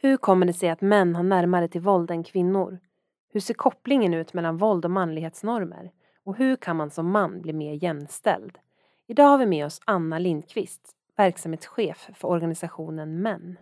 Hur kommer det sig att män har närmare till våld än kvinnor? Hur ser kopplingen ut mellan våld och manlighetsnormer? Och hur kan man som man bli mer jämställd? Idag har vi med oss Anna Lindqvist, verksamhetschef för organisationen Män.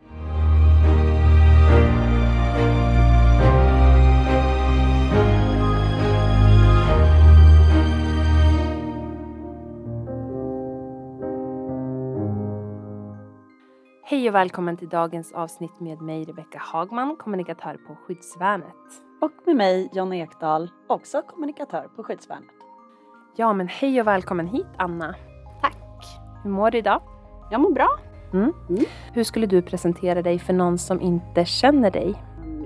Hej och välkommen till dagens avsnitt med mig Rebecka Hagman, kommunikatör på Skyddsvärnet. Och med mig Jonna Ekdahl, också kommunikatör på Skyddsvärnet. Ja men hej och välkommen hit Anna. Tack. Hur mår du idag? Jag mår bra. Mm. Mm. Hur skulle du presentera dig för någon som inte känner dig?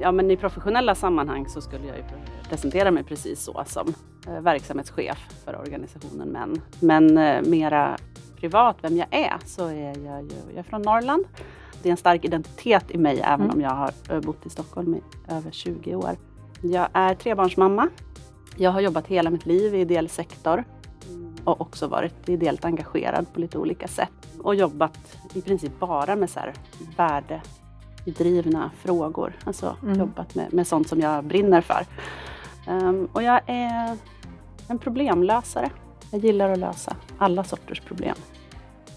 Ja men i professionella sammanhang så skulle jag ju presentera mig precis så som eh, verksamhetschef för organisationen Män. Men eh, mera privat, vem jag är, så är jag ju, jag är från Norrland. Det är en stark identitet i mig även mm. om jag har eh, bott i Stockholm i över 20 år. Jag är trebarnsmamma. Jag har jobbat hela mitt liv i ideell sektor och också varit ideellt engagerad på lite olika sätt och jobbat i princip bara med så här värdedrivna frågor. Alltså mm. jobbat med, med sånt som jag brinner för. Um, och jag är en problemlösare. Jag gillar att lösa alla sorters problem.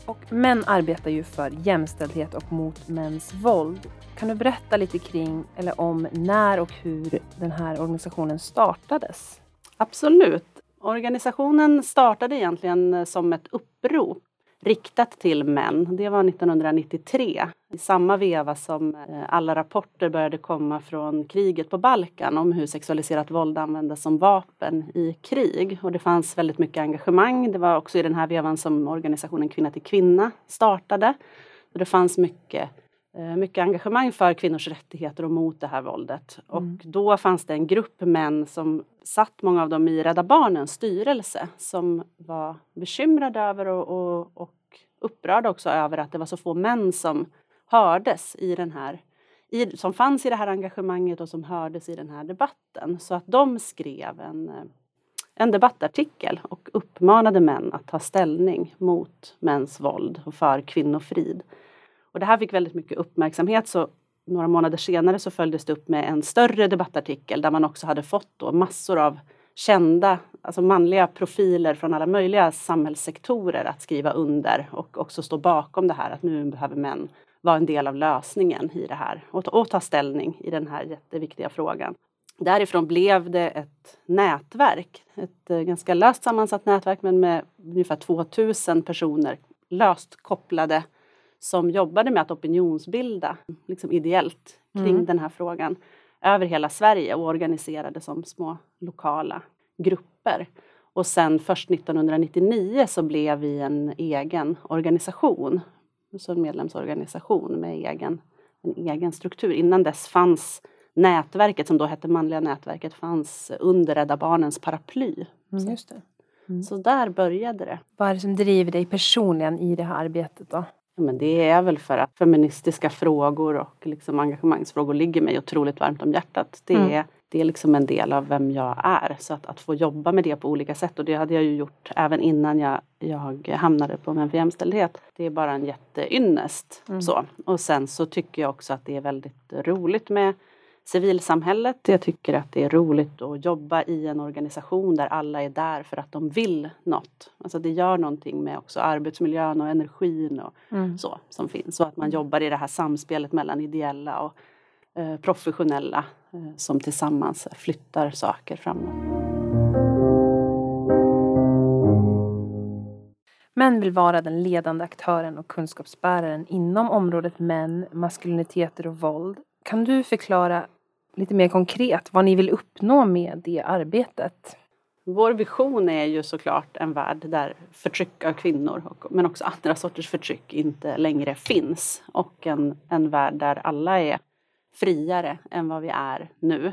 Och män arbetar ju för jämställdhet och mot mäns våld. Kan du berätta lite kring eller om när och hur den här organisationen startades? Absolut. Organisationen startade egentligen som ett upprop riktat till män. Det var 1993. I samma veva som eh, alla rapporter började komma från kriget på Balkan om hur sexualiserat våld användes som vapen i krig. Och det fanns väldigt mycket engagemang. Det var också i den här vevan som organisationen Kvinna till kvinna startade. Och det fanns mycket mycket engagemang för kvinnors rättigheter och mot det här våldet. Mm. Och då fanns det en grupp män som satt, många av dem i Rädda Barnens styrelse, som var bekymrade över och, och, och upprörda också över att det var så få män som hördes i den här i, som fanns i det här engagemanget och som hördes i den här debatten. Så att de skrev en, en debattartikel och uppmanade män att ta ställning mot mäns våld och för kvinnofrid. Och det här fick väldigt mycket uppmärksamhet så några månader senare så följdes det upp med en större debattartikel där man också hade fått då massor av kända, alltså manliga profiler från alla möjliga samhällssektorer att skriva under och också stå bakom det här att nu behöver män vara en del av lösningen i det här och ta, och ta ställning i den här jätteviktiga frågan. Därifrån blev det ett nätverk, ett eh, ganska löst sammansatt nätverk men med ungefär 2000 personer löst kopplade som jobbade med att opinionsbilda liksom ideellt kring mm. den här frågan över hela Sverige och organiserade som små lokala grupper. Och sen först 1999 så blev vi en egen organisation, så en medlemsorganisation med egen, en egen struktur. Innan dess fanns nätverket, som då hette Manliga nätverket, fanns under Rädda Barnens paraply. Mm, just det. Mm. Så där började det. Vad är det som driver dig personligen i det här arbetet då? Men det är väl för att feministiska frågor och liksom engagemangsfrågor ligger mig otroligt varmt om hjärtat. Det, mm. är, det är liksom en del av vem jag är. Så att, att få jobba med det på olika sätt och det hade jag ju gjort även innan jag, jag hamnade på Män för jämställdhet. Det är bara en jätteynnest. Mm. Så. Och sen så tycker jag också att det är väldigt roligt med civilsamhället. Jag tycker att det är roligt att jobba i en organisation där alla är där för att de vill något. Alltså det gör någonting med också arbetsmiljön och energin och mm. så som finns. Och att man jobbar i det här samspelet mellan ideella och eh, professionella eh, som tillsammans flyttar saker framåt. Män vill vara den ledande aktören och kunskapsbäraren inom området män, maskuliniteter och våld. Kan du förklara lite mer konkret vad ni vill uppnå med det arbetet? Vår vision är ju såklart en värld där förtryck av kvinnor men också andra sorters förtryck inte längre finns och en, en värld där alla är friare än vad vi är nu.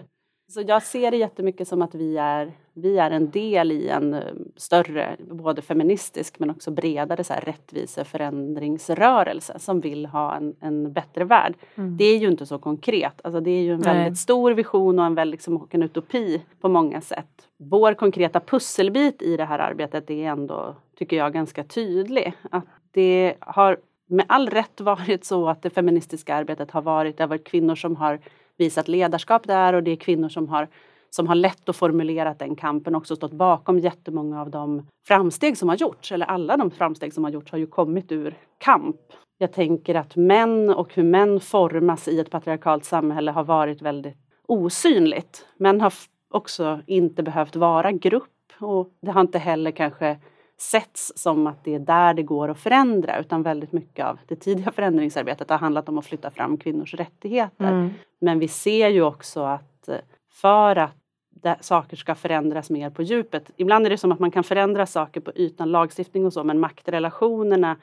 Så jag ser det jättemycket som att vi är, vi är en del i en eh, större, både feministisk men också bredare så här rättviseförändringsrörelse som vill ha en, en bättre värld. Mm. Det är ju inte så konkret, alltså det är ju en Nej. väldigt stor vision och en, väldigt, liksom, en utopi på många sätt. Vår konkreta pusselbit i det här arbetet är ändå, tycker jag, ganska tydlig. Att det har med all rätt varit så att det feministiska arbetet har varit, det har varit kvinnor som har visat ledarskap där och det är kvinnor som har som har lett och formulerat den kampen också stått bakom jättemånga av de framsteg som har gjorts, eller alla de framsteg som har gjorts har ju kommit ur kamp. Jag tänker att män och hur män formas i ett patriarkalt samhälle har varit väldigt osynligt. Män har också inte behövt vara grupp och det har inte heller kanske setts som att det är där det går att förändra utan väldigt mycket av det tidiga förändringsarbetet har handlat om att flytta fram kvinnors rättigheter. Mm. Men vi ser ju också att eh, för att saker ska förändras mer på djupet. Ibland är det som att man kan förändra saker på ytan, lagstiftning och så, men maktrelationerna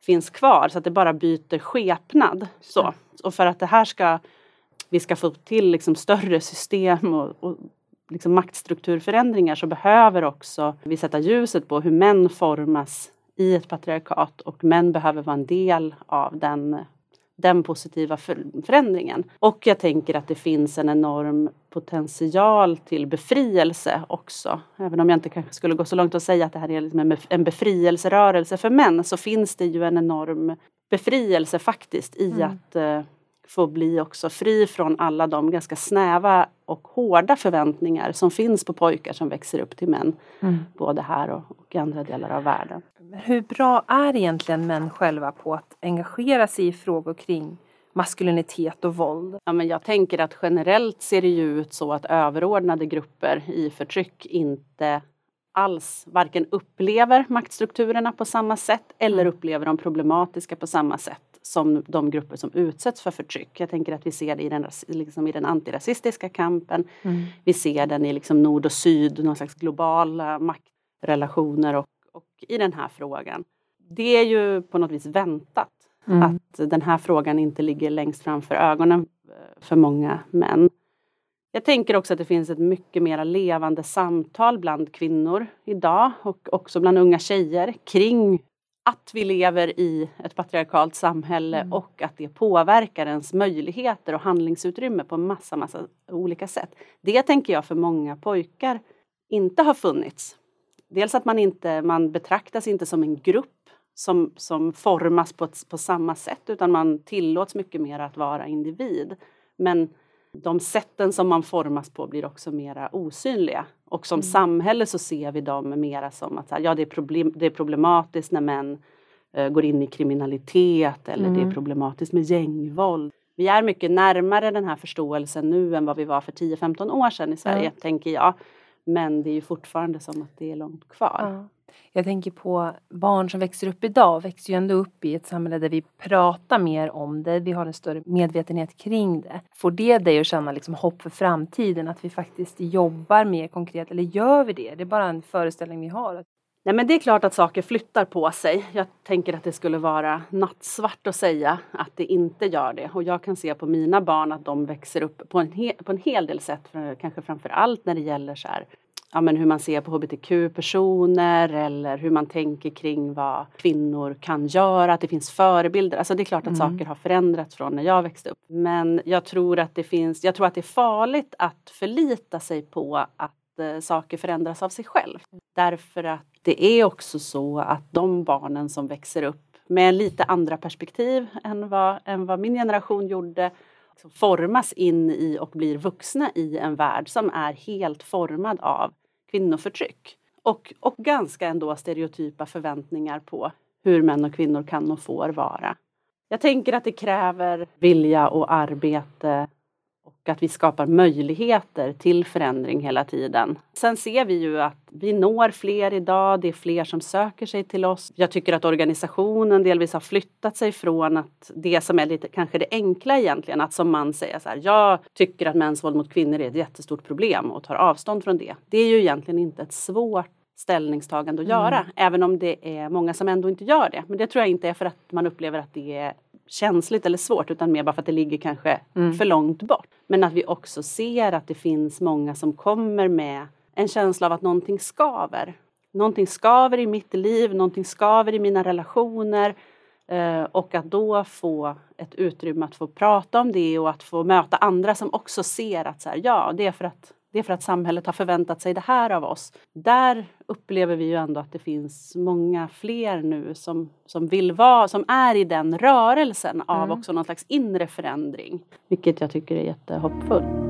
finns kvar så att det bara byter skepnad. Så. Och för att det här ska, vi ska få till liksom större system och, och liksom maktstrukturförändringar så behöver också vi sätta ljuset på hur män formas i ett patriarkat och män behöver vara en del av den den positiva förändringen. Och jag tänker att det finns en enorm potential till befrielse också. Även om jag inte kanske skulle gå så långt och säga att det här är liksom en befrielserörelse för män så finns det ju en enorm befrielse faktiskt i mm. att uh, få bli också fri från alla de ganska snäva och hårda förväntningar som finns på pojkar som växer upp till män. Mm. Både här och, och i andra delar av världen. Hur bra är egentligen män själva på att engagera sig i frågor kring maskulinitet och våld? Ja, men jag tänker att generellt ser det ju ut så att överordnade grupper i förtryck inte alls varken upplever maktstrukturerna på samma sätt eller mm. upplever dem problematiska på samma sätt som de grupper som utsätts för förtryck. Jag tänker att vi ser det i den, liksom i den antirasistiska kampen. Mm. Vi ser den i liksom nord och syd, någon slags globala maktrelationer och, och i den här frågan. Det är ju på något vis väntat mm. att den här frågan inte ligger längst framför ögonen eh, för många män. Jag tänker också att det finns ett mycket mer levande samtal bland kvinnor idag och också bland unga tjejer kring att vi lever i ett patriarkalt samhälle mm. och att det påverkar ens möjligheter och handlingsutrymme på massa, massa olika sätt. Det tänker jag för många pojkar inte har funnits. Dels att man inte, man betraktas inte som en grupp som, som formas på, på samma sätt utan man tillåts mycket mer att vara individ. Men de sätten som man formas på blir också mera osynliga. Och som mm. samhälle så ser vi dem mera som att ja, det, är problem, det är problematiskt när män uh, går in i kriminalitet eller mm. det är mm. problematiskt med gängvåld. Vi är mycket närmare den här förståelsen nu än vad vi var för 10-15 år sedan i Sverige, ja. tänker jag. Men det är ju fortfarande som att det är långt kvar. Jag tänker på barn som växer upp idag, växer ju ändå upp i ett samhälle där vi pratar mer om det, vi har en större medvetenhet kring det. Får det dig att känna liksom hopp för framtiden, att vi faktiskt jobbar mer konkret, eller gör vi det? Det är bara en föreställning vi har. Nej men det är klart att saker flyttar på sig. Jag tänker att det skulle vara nattsvart att säga att det inte gör det. Och jag kan se på mina barn att de växer upp på en, he på en hel del sätt, kanske framför allt när det gäller så här, ja, men hur man ser på hbtq-personer eller hur man tänker kring vad kvinnor kan göra, att det finns förebilder. Alltså det är klart att mm. saker har förändrats från när jag växte upp. Men jag tror att det finns, jag tror att det är farligt att förlita sig på att eh, saker förändras av sig själv. Därför att det är också så att de barnen som växer upp med lite andra perspektiv än vad, än vad min generation gjorde Liksom formas in i och blir vuxna i en värld som är helt formad av kvinnoförtryck. Och, och ganska ändå stereotypa förväntningar på hur män och kvinnor kan och får vara. Jag tänker att det kräver vilja och arbete och att vi skapar möjligheter till förändring hela tiden. Sen ser vi ju att vi når fler idag, det är fler som söker sig till oss. Jag tycker att organisationen delvis har flyttat sig från att det som är lite kanske det enkla egentligen, att som man säga så här, jag tycker att mäns våld mot kvinnor är ett jättestort problem och tar avstånd från det. Det är ju egentligen inte ett svårt ställningstagande att göra, mm. även om det är många som ändå inte gör det. Men det tror jag inte är för att man upplever att det är känsligt eller svårt utan mer bara för att det ligger kanske mm. för långt bort. Men att vi också ser att det finns många som kommer med en känsla av att någonting skaver. Någonting skaver i mitt liv, någonting skaver i mina relationer eh, och att då få ett utrymme att få prata om det och att få möta andra som också ser att så här, ja, det är för att det är för att samhället har förväntat sig det här av oss. Där upplever vi ju ändå att det finns många fler nu som, som vill vara, som är i den rörelsen av mm. också någon slags inre förändring. Vilket jag tycker är jättehoppfullt.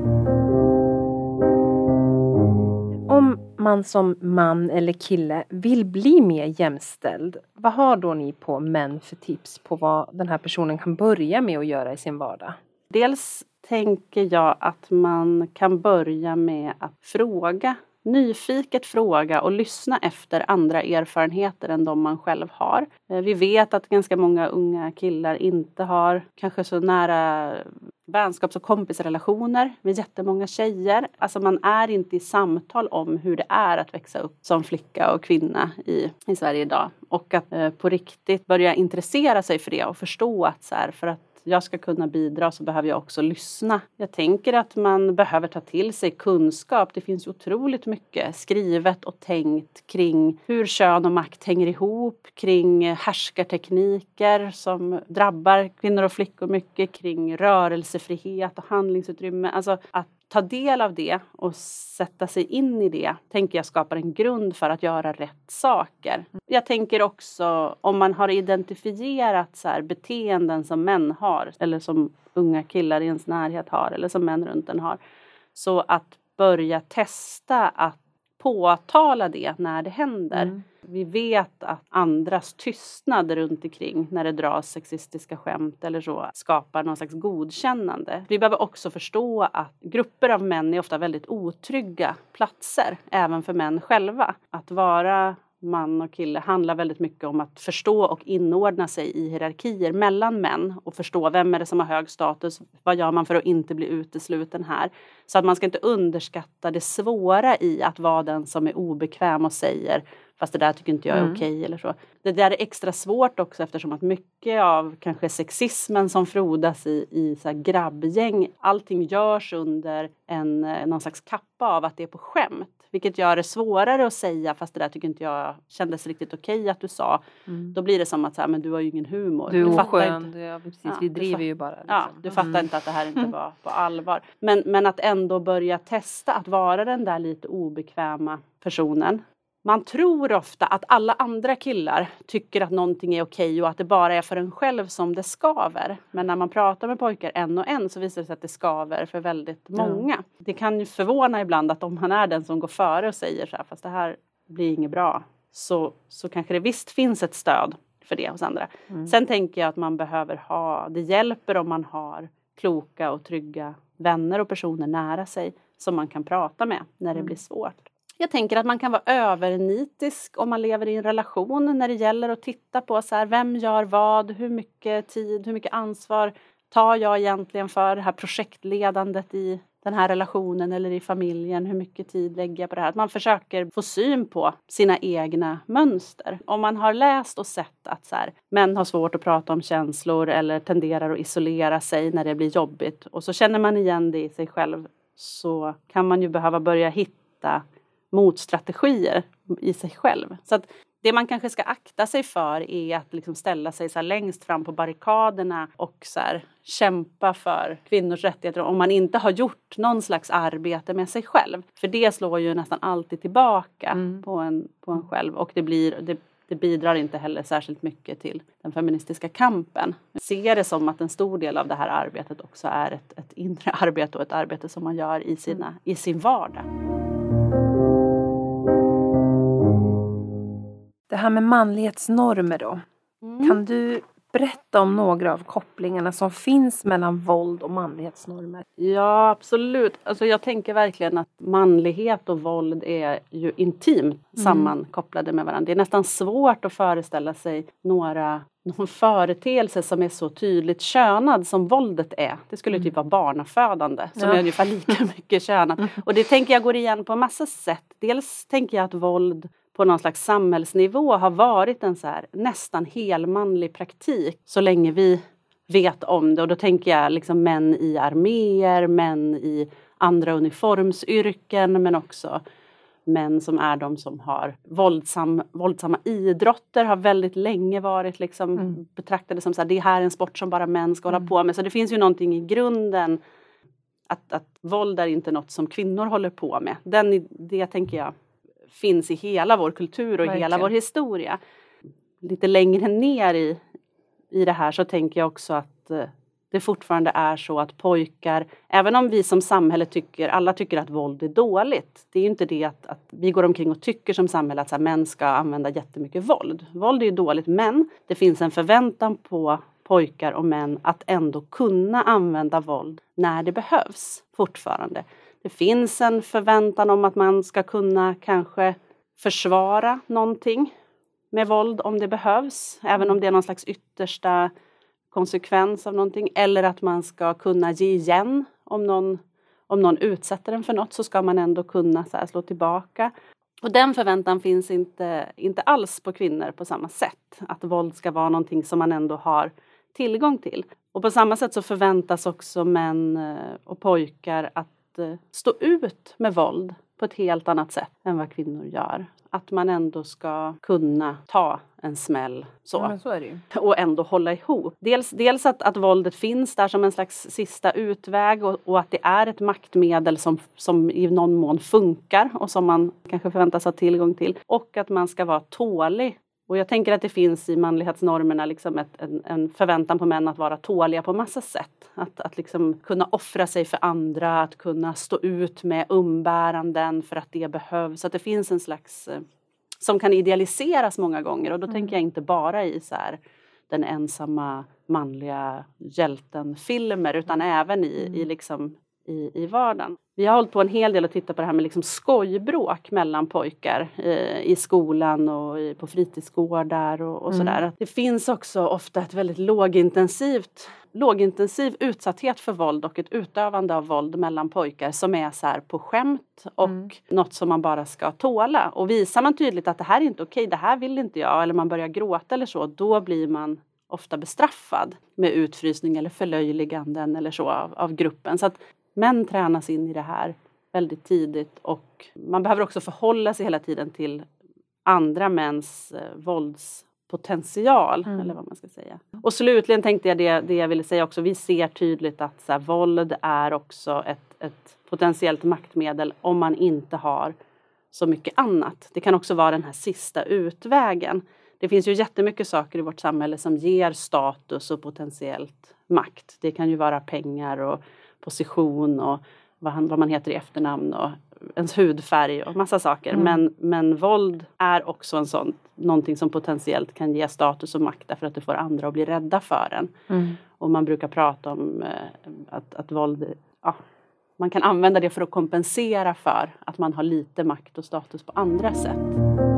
Om man som man eller kille vill bli mer jämställd, vad har då ni på Män för tips på vad den här personen kan börja med att göra i sin vardag? Dels tänker jag att man kan börja med att fråga nyfiket fråga och lyssna efter andra erfarenheter än de man själv har. Eh, vi vet att ganska många unga killar inte har kanske så nära vänskaps och kompisrelationer med jättemånga tjejer. Alltså man är inte i samtal om hur det är att växa upp som flicka och kvinna i, i Sverige idag. Och att eh, på riktigt börja intressera sig för det och förstå att så här, för att jag ska kunna bidra så behöver jag också lyssna. Jag tänker att man behöver ta till sig kunskap. Det finns otroligt mycket skrivet och tänkt kring hur kön och makt hänger ihop, kring härskartekniker som drabbar kvinnor och flickor mycket, kring rörelsefrihet och handlingsutrymme. Alltså att ta del av det och sätta sig in i det tänker jag skapar en grund för att göra rätt saker. Jag tänker också om man har identifierat så här, beteenden som män har eller som unga killar i ens närhet har eller som män runt en har. Så att börja testa att påtala det när det händer. Mm. Vi vet att andras tystnad runt omkring när det dras sexistiska skämt eller så skapar någon slags godkännande. Vi behöver också förstå att grupper av män är ofta väldigt otrygga platser, även för män själva. Att vara man och kille handlar väldigt mycket om att förstå och inordna sig i hierarkier mellan män och förstå vem är det som har hög status, vad gör man för att inte bli utesluten här? Så att man ska inte underskatta det svåra i att vara den som är obekväm och säger fast det där tycker inte jag är mm. okej eller så. Det där är extra svårt också eftersom att mycket av kanske sexismen som frodas i, i så grabbgäng, allting görs under en, eh, någon slags kappa av att det är på skämt. Vilket gör det svårare att säga fast det där tycker inte jag kändes riktigt okej att du sa. Mm. Då blir det som att så här, men du har ju ingen humor. Du är oskön, ja, precis, ja, vi driver ju bara. Liksom. Ja, du fattar mm. inte att det här inte var på allvar. Men, men att ändå börja testa att vara den där lite obekväma personen man tror ofta att alla andra killar tycker att någonting är okej och att det bara är för en själv som det skaver. Men när man pratar med pojkar en och en så visar det sig att det skaver för väldigt många. Mm. Det kan ju förvåna ibland att om man är den som går före och säger så här, fast det här blir inget bra, så, så kanske det visst finns ett stöd för det hos andra. Mm. Sen tänker jag att man behöver ha, det hjälper om man har kloka och trygga vänner och personer nära sig som man kan prata med när det mm. blir svårt. Jag tänker att man kan vara övernitisk om man lever i en relation när det gäller att titta på så här, vem gör vad, hur mycket tid, hur mycket ansvar tar jag egentligen för det här projektledandet i den här relationen eller i familjen, hur mycket tid lägger jag på det här? Att man försöker få syn på sina egna mönster. Om man har läst och sett att så här, män har svårt att prata om känslor eller tenderar att isolera sig när det blir jobbigt och så känner man igen det i sig själv så kan man ju behöva börja hitta motstrategier i sig själv. Så att det man kanske ska akta sig för är att liksom ställa sig så längst fram på barrikaderna och så kämpa för kvinnors rättigheter om man inte har gjort någon slags arbete med sig själv. För det slår ju nästan alltid tillbaka mm. på, en, på en själv och det, blir, det, det bidrar inte heller särskilt mycket till den feministiska kampen. Jag ser det som att en stor del av det här arbetet också är ett, ett inre arbete och ett arbete som man gör i, sina, i sin vardag. Det här med manlighetsnormer då. Mm. Kan du berätta om några av kopplingarna som finns mellan våld och manlighetsnormer? Ja, absolut. Alltså jag tänker verkligen att manlighet och våld är ju intimt mm. sammankopplade med varandra. Det är nästan svårt att föreställa sig några någon företeelse som är så tydligt könad som våldet är. Det skulle mm. typ vara barnafödande som ja. är ungefär lika mycket könat. Mm. Och det tänker jag går igen på massa sätt. Dels tänker jag att våld på någon slags samhällsnivå har varit en så här, nästan helmanlig praktik så länge vi vet om det. Och då tänker jag liksom män i arméer, män i andra uniformsyrken men också män som är de som har våldsam, våldsamma idrotter har väldigt länge varit liksom mm. betraktade som så här, det här är en sport som bara män ska hålla mm. på med. Så det finns ju någonting i grunden att, att våld är inte något som kvinnor håller på med. Den, det tänker jag finns i hela vår kultur och Verkligen. hela vår historia. Lite längre ner i, i det här så tänker jag också att eh, det fortfarande är så att pojkar, även om vi som samhälle tycker, alla tycker att våld är dåligt. Det är ju inte det att, att vi går omkring och tycker som samhälle att så här, män ska använda jättemycket våld. Våld är ju dåligt men det finns en förväntan på pojkar och män att ändå kunna använda våld när det behövs fortfarande. Det finns en förväntan om att man ska kunna kanske försvara någonting med våld om det behövs, även om det är någon slags yttersta konsekvens av någonting. Eller att man ska kunna ge igen om någon, om någon utsätter en för något så ska man ändå kunna så här, slå tillbaka. Och den förväntan finns inte, inte alls på kvinnor på samma sätt. Att våld ska vara någonting som man ändå har tillgång till. Och på samma sätt så förväntas också män eh, och pojkar att eh, stå ut med våld på ett helt annat sätt än vad kvinnor gör. Att man ändå ska kunna ta en smäll så. Ja, så och ändå hålla ihop. Dels, dels att, att våldet finns där som en slags sista utväg och, och, att det är ett maktmedel som, som i någon mån funkar och som man kanske förväntas ha tillgång till. Och att man ska vara tålig. Och jag tänker att det finns i manlighetsnormerna liksom ett, en, en förväntan på män att vara tåliga på massa sätt. Att, att liksom kunna offra sig för andra, att kunna stå ut med umbäranden för att det behövs. Att det finns en slags eh, som kan idealiseras många gånger och då tänker jag inte bara i så här, den ensamma manliga hjälten-filmer utan även i, i, liksom, i, i vardagen. Vi har hållit på en hel del och tittat på det här med liksom skojbråk mellan pojkar eh, i skolan och i, på fritidsgårdar och, och Mm. sådär. Det finns också ofta ett väldigt lågintensivt lågintensiv utsatthet för våld och ett utövande av våld mellan pojkar som är så här på skämt och Mm. något som man bara ska tåla. Och visar man tydligt att det här är inte okej, det här vill inte jag, eller man börjar gråta eller så, då blir man ofta bestraffad med utfrysning eller förlöjliganden eller så av, av gruppen. Så att män tränas in i det här väldigt tidigt och man behöver också förhålla sig hela tiden till andra mäns eh, våldspotential Mm. eller vad man ska säga. Och slutligen tänkte jag det, det jag ville säga också, vi ser tydligt att så här, våld är också ett, ett potentiellt maktmedel om man inte har så mycket annat. Det kan också vara den här sista utvägen. Det finns ju jättemycket saker i vårt samhälle som ger status och potentiellt makt. Det kan ju vara pengar och position och vad, han, vad man heter i efternamn och ens hudfärg och massa saker. Mm. Men, men våld är också en sån, någonting som potentiellt kan ge status och makt därför att det får andra att bli rädda för en. Mm. Och man brukar prata om eh, att, att våld, ja, man kan använda det för att kompensera för att man har lite makt och status på andra sätt.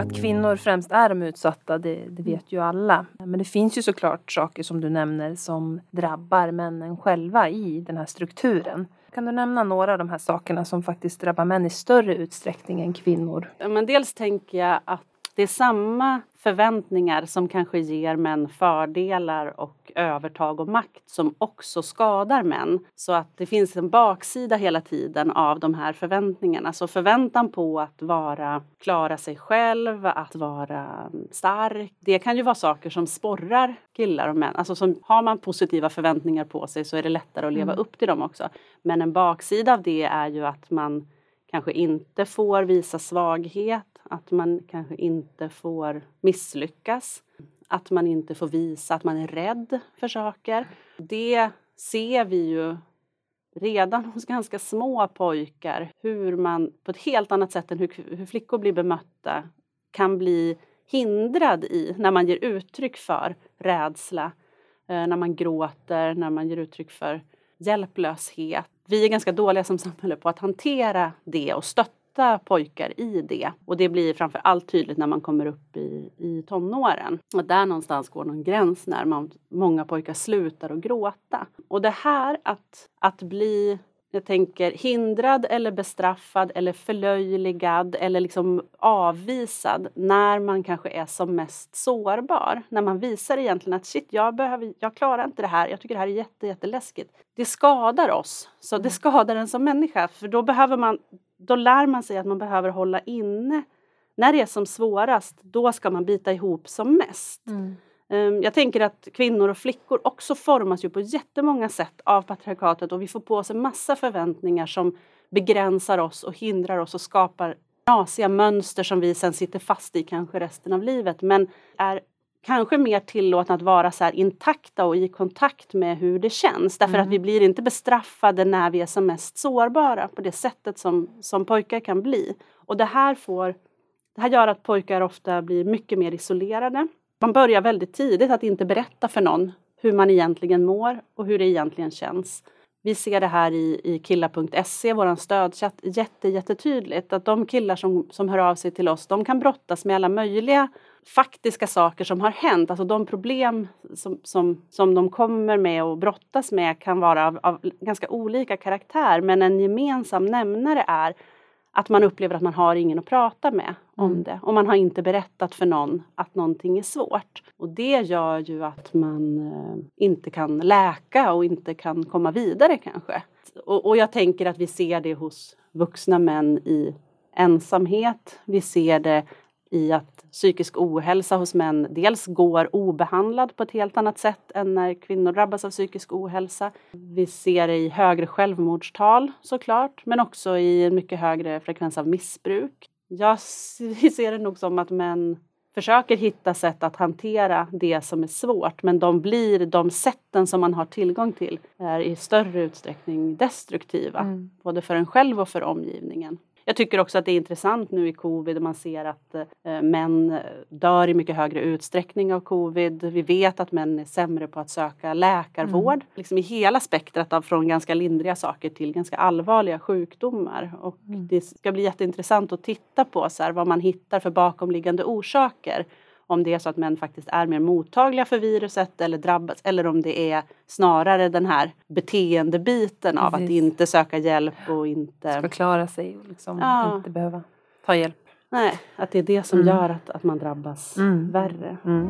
Att kvinnor främst är de utsatta, det, det vet ju alla. Men det finns ju såklart saker som du nämner som drabbar männen själva i den här strukturen. Kan du nämna några av de här sakerna som faktiskt drabbar män i större utsträckning än kvinnor? Ja, Men dels tänker jag att det är samma förväntningar som kanske ger män fördelar och övertag och makt som också skadar män. Så att det finns en baksida hela tiden av de här förväntningarna. Så förväntan på att vara, klara sig själv, att vara stark. Det kan ju vara saker som sporrar killar och män. Alltså som, har man positiva förväntningar på sig så är det lättare att leva Mm. upp till dem också. Men en baksida av det är ju att man kanske inte får visa svaghet, att man kanske inte får misslyckas, att man inte får visa att man är rädd för saker. Det ser vi ju redan hos ganska små pojkar, hur man på ett helt annat sätt än hur, hur flickor blir bemötta kan bli hindrad i när man ger uttryck för rädsla, eh, när man gråter, när man ger uttryck för hjälplöshet. Vi är ganska dåliga som samhälle på att hantera det och stötta pojkar i det. Och det blir framför allt tydligt när man kommer upp i, i tonåren. Och där någonstans går någon gräns när man, många pojkar slutar att gråta. Och det här att, att bli jag tänker hindrad eller bestraffad eller förlöjligad eller liksom avvisad när man kanske är som mest sårbar. När man visar egentligen att shit, jag, behöver, jag klarar inte det här, jag tycker det här är jätte, jätteläskigt. Det skadar oss, så det skadar en som människa för då behöver man, då lär man sig att man behöver hålla inne. När det är som svårast, då ska man bita ihop som mest. Ehm, jag tänker att kvinnor och flickor också formas ju på jättemånga sätt av patriarkatet och vi får på oss en massa förväntningar som begränsar oss och hindrar oss och skapar knasiga mönster som vi sen sitter fast i kanske resten av livet men är kanske mer tillåtna att vara så intakta och i kontakt med hur det känns. Därför mm. att vi blir inte bestraffade när vi är som mest sårbara på det sättet som, som pojkar kan bli. Och det här, får, det här gör att pojkar ofta blir mycket mer isolerade. Man börjar väldigt tidigt att inte berätta för någon hur man egentligen mår och hur det egentligen känns. Vi ser det här i, i killa.se, vår stödchatt, jätte, jättetydligt att de killar som, som hör av sig till oss, de kan brottas med alla möjliga faktiska saker som har hänt, alltså de problem som, som, som de kommer med och brottas med kan vara av, av ganska olika karaktär men en gemensam nämnare är att man upplever att man har ingen att prata med om mm. det och man har inte berättat för någon att någonting är svårt. Och det gör ju att man eh, inte kan läka och inte kan komma vidare kanske. Och, och jag tänker att vi ser det hos vuxna män i ensamhet. Vi ser det i att psykisk ohälsa hos män dels går obehandlad på ett helt annat sätt än när kvinnor drabbas av psykisk ohälsa. Vi ser det i högre självmordstal såklart, men också i en mycket högre frekvens av missbruk. Jag ser det nog som att män försöker hitta sätt att hantera det som är svårt men de blir, de sätten som man har tillgång till är i större utsträckning destruktiva. Mm. Både för en själv och för omgivningen. Jag tycker också att det är intressant nu i covid man ser att eh, män dör i mycket högre utsträckning av covid. Vi vet att män är sämre på att söka läkarvård. Mm. Liksom i hela spektrat av från ganska lindriga saker till ganska allvarliga sjukdomar. Och mm. det ska bli jätteintressant att titta på så här, vad man hittar för bakomliggande orsaker om det är så att män faktiskt är mer mottagliga för viruset eller drabbas eller om det är snarare den här beteendebiten av Precis. att inte söka hjälp och inte förklara sig och liksom ja. inte behöva ta hjälp. Nej, att det är det som mm. gör att, att man drabbas mm. värre. Mm.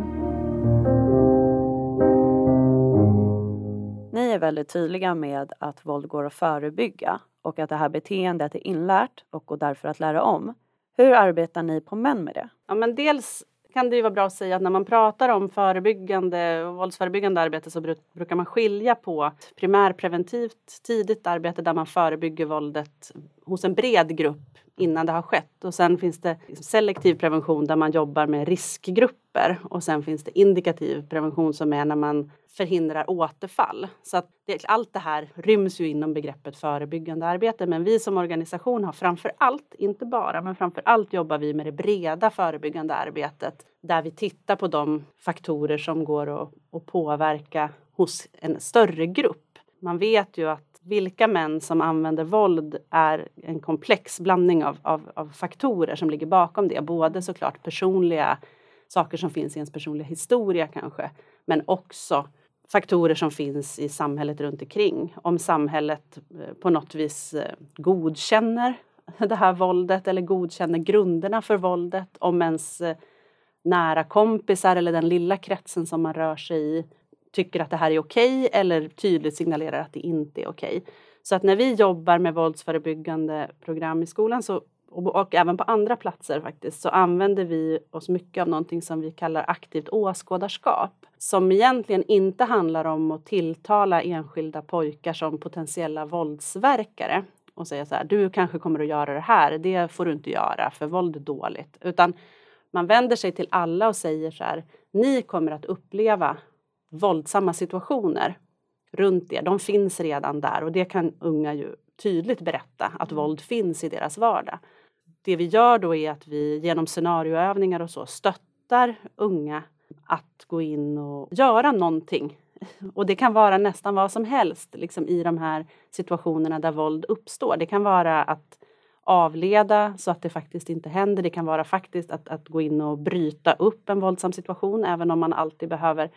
Ni är väldigt tydliga med att våld går att förebygga och att det här beteendet är inlärt och går därför att lära om. Hur arbetar ni på män med det? Ja, men dels kan det ju vara bra att säga att när man pratar om förebyggande och våldsförebyggande arbete så brukar man skilja på primärpreventivt tidigt arbete där man förebygger våldet hos en bred grupp innan det har skett. Och sen finns det selektiv prevention där man jobbar med riskgrupper och sen finns det indikativ prevention som är när man förhindrar återfall. Så att det, allt det här ryms ju inom begreppet förebyggande arbete. Men vi som organisation har framför allt, inte bara, men framför allt jobbar vi med det breda förebyggande arbetet där vi tittar på de faktorer som går att, att påverka hos en större grupp. Man vet ju att vilka män som använder våld är en komplex blandning av, av, av, faktorer som ligger bakom det. Både såklart personliga saker som finns i ens personliga historia kanske, men också faktorer som finns i samhället runt omkring. Om samhället eh, på något vis eh, godkänner det här våldet eller godkänner grunderna för våldet. Om ens eh, nära kompisar eller den lilla kretsen som man rör sig i tycker att det här är okej okay, eller tydligt signalerar att det inte är okej. Okay. Så att när vi jobbar med våldsförebyggande program i skolan så, och, och, även på andra platser faktiskt så använder vi oss mycket av någonting som vi kallar aktivt åskådarskap som egentligen inte handlar om att tilltala enskilda pojkar som potentiella våldsverkare och säga så här, du kanske kommer att göra det här, det får du inte göra för våld är dåligt. Utan man vänder sig till alla och säger så här, ni kommer att uppleva våldsamma situationer runt er. De finns redan där och det kan unga ju tydligt berätta att mm. våld finns i deras vardag. Det vi gör då är att vi genom scenarioövningar och så stöttar unga att gå in och göra någonting. Och det kan vara nästan vad som helst liksom i de här situationerna där våld uppstår. Det kan vara att avleda så att det faktiskt inte händer. Det kan vara faktiskt att, att gå in och bryta upp en våldsam situation även om man alltid behöver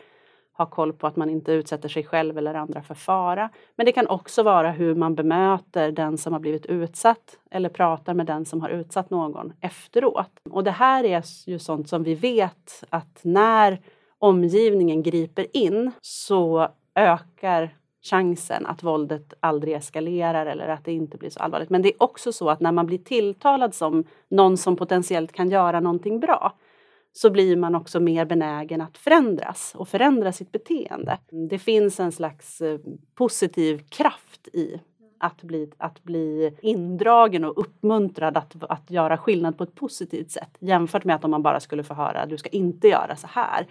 ha koll på att man inte utsätter sig själv eller andra för fara. Men det kan också vara hur man bemöter den som har blivit utsatt eller pratar med den som har utsatt någon efteråt. Och det här är ju sånt som vi vet att när omgivningen griper in så ökar chansen att våldet aldrig eskalerar eller att det inte blir så allvarligt. Men det är också så att när man blir tilltalad som någon som potentiellt kan göra någonting bra så blir man också mer benägen att förändras och förändra sitt beteende. Det finns en slags eh, positiv kraft i att bli, att bli indragen och uppmuntrad att, att göra skillnad på ett positivt sätt jämfört med att om man bara skulle få höra att du ska inte göra så här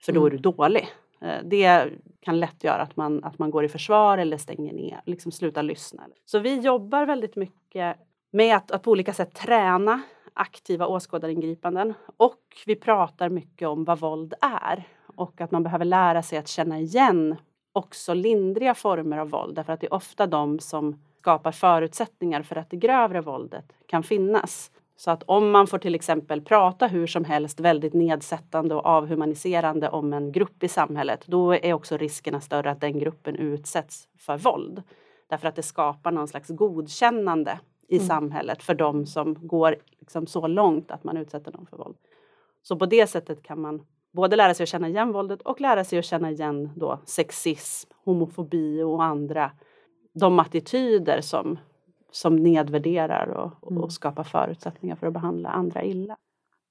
för då är du mm. dålig. Eh, det kan lätt göra att man, att man går i försvar eller stänger ner, liksom slutar lyssna. Så vi jobbar väldigt mycket med att, att på olika sätt träna aktiva åskådaringripanden och vi pratar mycket om vad våld är och att man behöver lära sig att känna igen också lindriga former av våld därför att det är ofta de som skapar förutsättningar för att det grövre våldet kan finnas. Så att om man får till exempel prata hur som helst väldigt nedsättande och avhumaniserande om en grupp i samhället, då är också riskerna större att den gruppen utsätts för våld. Därför att det skapar någon slags godkännande i mm. samhället för de som går liksom så långt att man utsätter dem för våld. Så på det sättet kan man både lära sig att känna igen våldet och lära sig att känna igen då sexism, homofobi och andra de attityder som, som nedvärderar och, mm. och skapar förutsättningar för att behandla andra illa.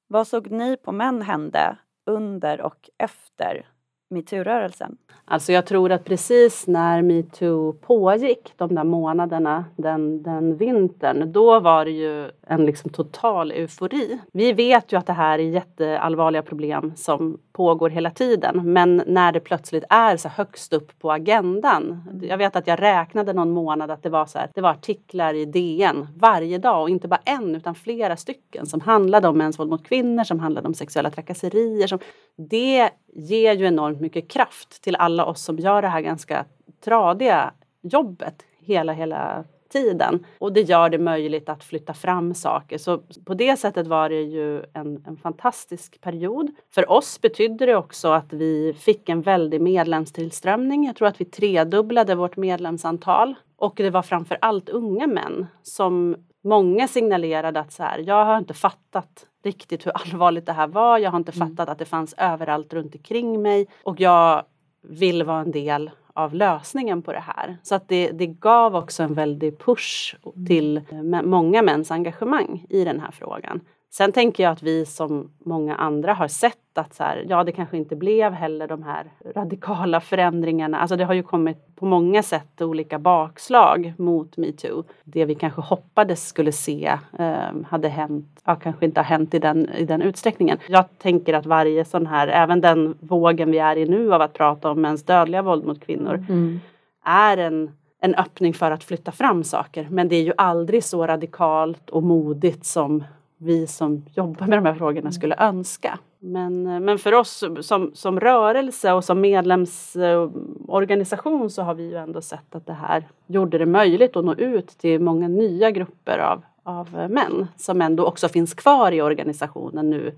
Vad såg ni på män hände under och efter metoo-rörelsen? Alltså jag tror att precis när metoo pågick, de där månaderna, den, den vintern, då var det ju en liksom total eufori. Vi vet ju att det här är jätteallvarliga problem som pågår hela tiden, men när det plötsligt är så högst upp på agendan. Jag vet att jag räknade någon månad att det var så här, det var artiklar i DN varje dag och inte bara en utan flera stycken som handlade om mäns våld mot kvinnor, som handlade om sexuella trakasserier. Som, det ger ju enormt mycket kraft till alla oss som gör det här ganska tradiga jobbet hela, hela tiden. Och det gör det möjligt att flytta fram saker. Så på det sättet var det ju en, en fantastisk period. För oss betydde det också att vi fick en väldig medlemstillströmning. Jag tror att vi tredubblade vårt medlemsantal. Och det var framför allt unga män som många signalerade att så här, jag har inte fattat riktigt hur allvarligt det här var. Jag har inte mm. fattat att det fanns överallt runt omkring mig och jag vill vara en del av lösningen på det här. Så att det, det gav också en väldig push mm. till många mäns engagemang i den här frågan. Sen tänker jag att vi som många andra har sett att så här, ja, det kanske inte blev heller de här radikala förändringarna. Alltså det har ju kommit på många sätt olika bakslag mot metoo. Det vi kanske hoppades skulle se eh, hade hänt, ja, kanske inte har hänt i den, i den utsträckningen. Jag tänker att varje sån här, även den vågen vi är i nu av att prata om mäns dödliga våld mot kvinnor, mm. är en en öppning för att flytta fram saker. Men det är ju aldrig så radikalt och modigt som vi som jobbar med de här frågorna mm. skulle önska. Men, eh, men för oss som, som rörelse och som medlemsorganisation så har vi ju ändå sett att det här gjorde det möjligt att nå ut till många nya grupper av, av män som ändå också finns kvar i organisationen nu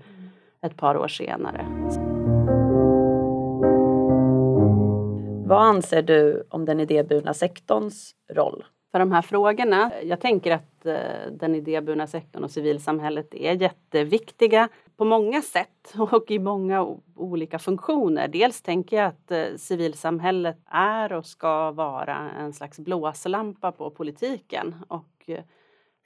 ett par år senare. Vad anser du om den idéburna sektorns roll för de här frågorna. Jag tänker att eh, den idéburna sektorn och civilsamhället är jätteviktiga på många sätt och i många olika funktioner. Dels tänker jag att eh, civilsamhället är och ska vara en slags blåslampa på politiken och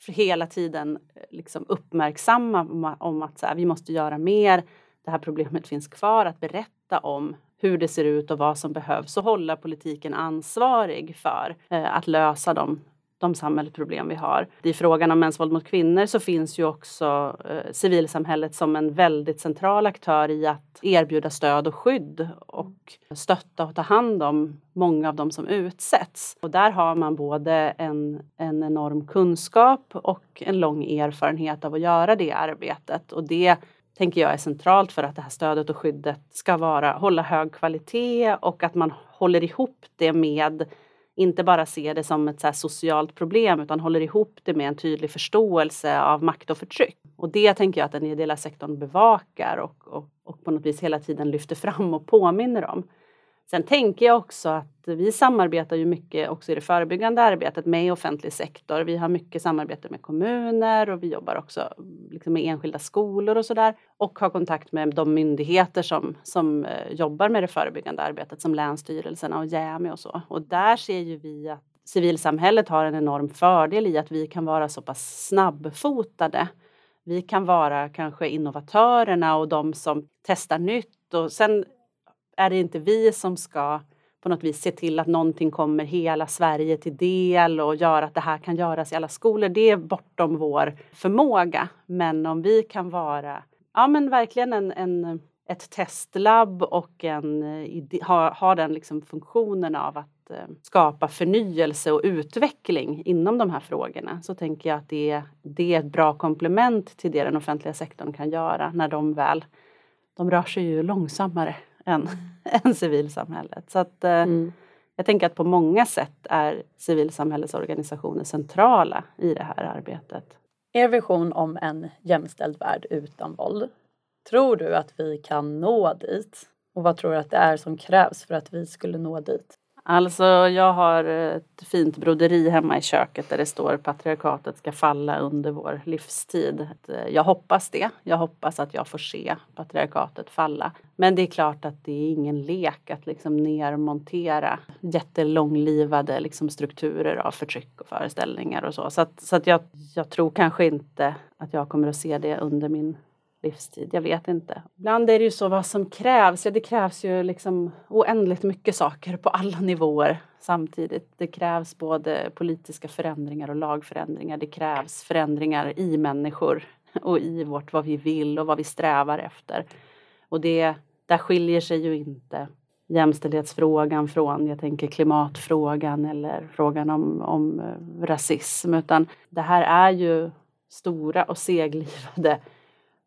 för hela tiden liksom uppmärksamma om att så här, vi måste göra mer. Det här problemet finns kvar. Att berätta om hur det ser ut och vad som behövs och hålla politiken ansvarig för eh, att lösa de, de samhällsproblem vi har. I frågan om mäns våld mot kvinnor så finns ju också eh, civilsamhället som en väldigt central aktör i att erbjuda stöd och skydd och stötta och ta hand om många av dem som utsätts. Och där har man både en, en enorm kunskap och en lång erfarenhet av att göra det arbetet och det tänker jag är centralt för att det här stödet och skyddet ska vara, hålla hög kvalitet och att man håller ihop det med inte bara ser det som ett så socialt problem utan håller ihop det med en tydlig förståelse av makt och förtryck. Och det tänker jag att den ideella sektorn bevakar och, och, och på något vis hela tiden lyfter fram och påminner om. Sen tänker jag också att vi samarbetar ju mycket också i det förebyggande arbetet med offentlig sektor. Vi har mycket samarbete med kommuner och vi jobbar också liksom med enskilda skolor och sådär. Och har kontakt med de myndigheter som, som eh, jobbar med det förebyggande arbetet som Länsstyrelserna och Jämi och så. Och där ser ju vi att civilsamhället har en enorm fördel i att vi kan vara så pass snabbfotade vi kan vara kanske innovatörerna och de som testar nytt och sen är det inte vi som ska på något vis se till att någonting kommer hela Sverige till del och göra att det här kan göras i alla skolor. Det är bortom vår förmåga. Men om vi kan vara, ja men verkligen en, en ett testlabb och en, eh, ha, ha den liksom funktionen av att eh, skapa förnyelse och utveckling inom de här frågorna så tänker jag att det, det är ett bra komplement till det den offentliga sektorn kan göra när de väl, de rör sig ju långsammare än, än civilsamhället. Så att, eh, mm. Jag tänker att på många sätt är civilsamhällets organisationer centrala i det här arbetet. Er vision om en jämställd värld utan våld, tror du att vi kan nå dit? Och vad tror du att det är som krävs för att vi skulle nå dit? Alltså jag har ett fint broderi hemma i köket där det står patriarkatet ska falla under vår livstid. Eh, jag hoppas det. Jag hoppas att jag får se patriarkatet falla. Men det är klart att det är ingen lek att liksom nermontera jättelånglivade liksom strukturer av förtryck och föreställningar och så. Så, att, så att jag, jag tror kanske inte att jag kommer att se det under min livstid. Jag vet inte. Ibland är det ju så vad som krävs. Ja, det krävs ju liksom oändligt mycket saker på alla nivåer samtidigt. Det krävs både politiska förändringar och lagförändringar. Det krävs förändringar i människor och i vårt vad vi vill och vad vi strävar efter. Och det, där skiljer sig ju inte jämställdhetsfrågan från, jag tänker klimatfrågan eller frågan om, om eh, rasism, utan det här är ju stora och seglivade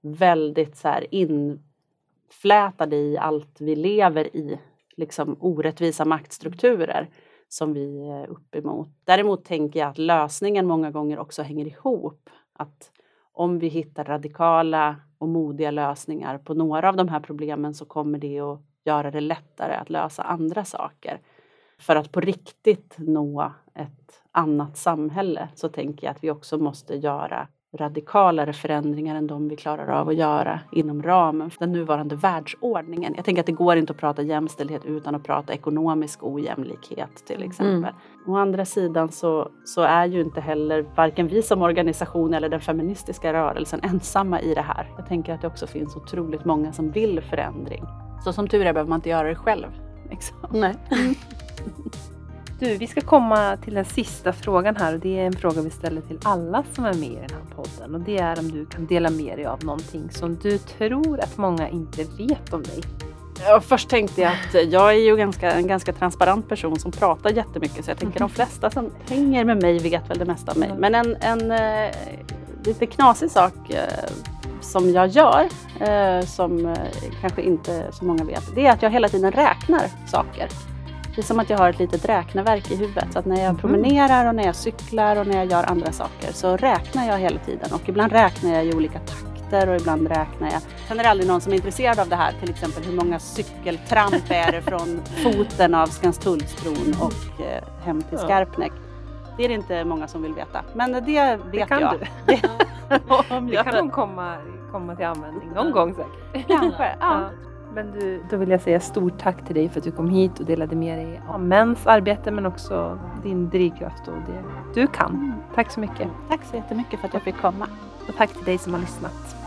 väldigt så här inflätade i allt vi lever i, liksom orättvisa maktstrukturer som vi är uppemot. Däremot tänker jag att lösningen många gånger också hänger ihop. Att om vi hittar radikala och modiga lösningar på några av de här problemen så kommer det att göra det lättare att lösa andra saker. För att på riktigt nå ett annat samhälle så tänker jag att vi också måste göra radikalare förändringar än de vi klarar av att göra inom ramen för den nuvarande världsordningen. Jag tänker att det går inte att prata jämställdhet utan att prata ekonomisk ojämlikhet till exempel. Mm. Å andra sidan så, så är ju inte heller varken vi som organisation eller den feministiska rörelsen ensamma i det här. Jag tänker att det också finns otroligt många som vill förändring. Så som tur är behöver man inte göra det själv. Liksom. Nej. Du, vi ska komma till den sista frågan här och det är en fråga vi ställer till alla som är med i den här podden och det är om du kan dela med dig av någonting som du tror att många inte vet om dig. Ja, först tänkte jag att jag är ju ganska, en ganska transparent person som pratar jättemycket så jag tänker de flesta som hänger med mig vet väl det mesta om mig. Men en, en eh, lite knasig sak eh, som jag gör, eh, som eh, kanske inte så många vet, det är att jag hela tiden räknar saker. Det är som att jag har ett litet räkneverk i huvudet. Så att när jag mm. promenerar och när jag cyklar och när jag gör andra saker så räknar jag hela tiden. Och ibland räknar jag i olika takter och ibland räknar jag. Sen är det aldrig någon som är intresserad av det här. Till exempel hur många cykeltramp är det från foten av Skanstullsbron och eh, hem till Skarpnäck. Det är det inte många som vill veta. Men det vet det kan jag. Du. det kan nog komma, komma till användning någon gång säkert. Kanske, ja. Men du, då vill jag säga stort tack till dig för att du kom hit och delade med dig av mäns arbete men också din drivkraft och det du kan. Tack så mycket. Tack så jättemycket för att jag fick komma. Och tack till dig som har lyssnat.